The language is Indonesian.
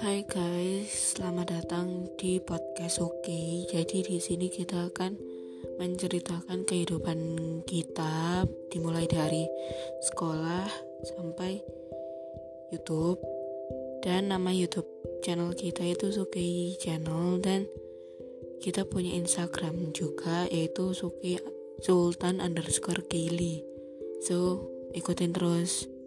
Hai guys, selamat datang di podcast Oke. Jadi di sini kita akan menceritakan kehidupan kita dimulai dari sekolah sampai YouTube dan nama YouTube channel kita itu Suki Channel dan kita punya Instagram juga yaitu Suki Sultan underscore Kili. So ikutin terus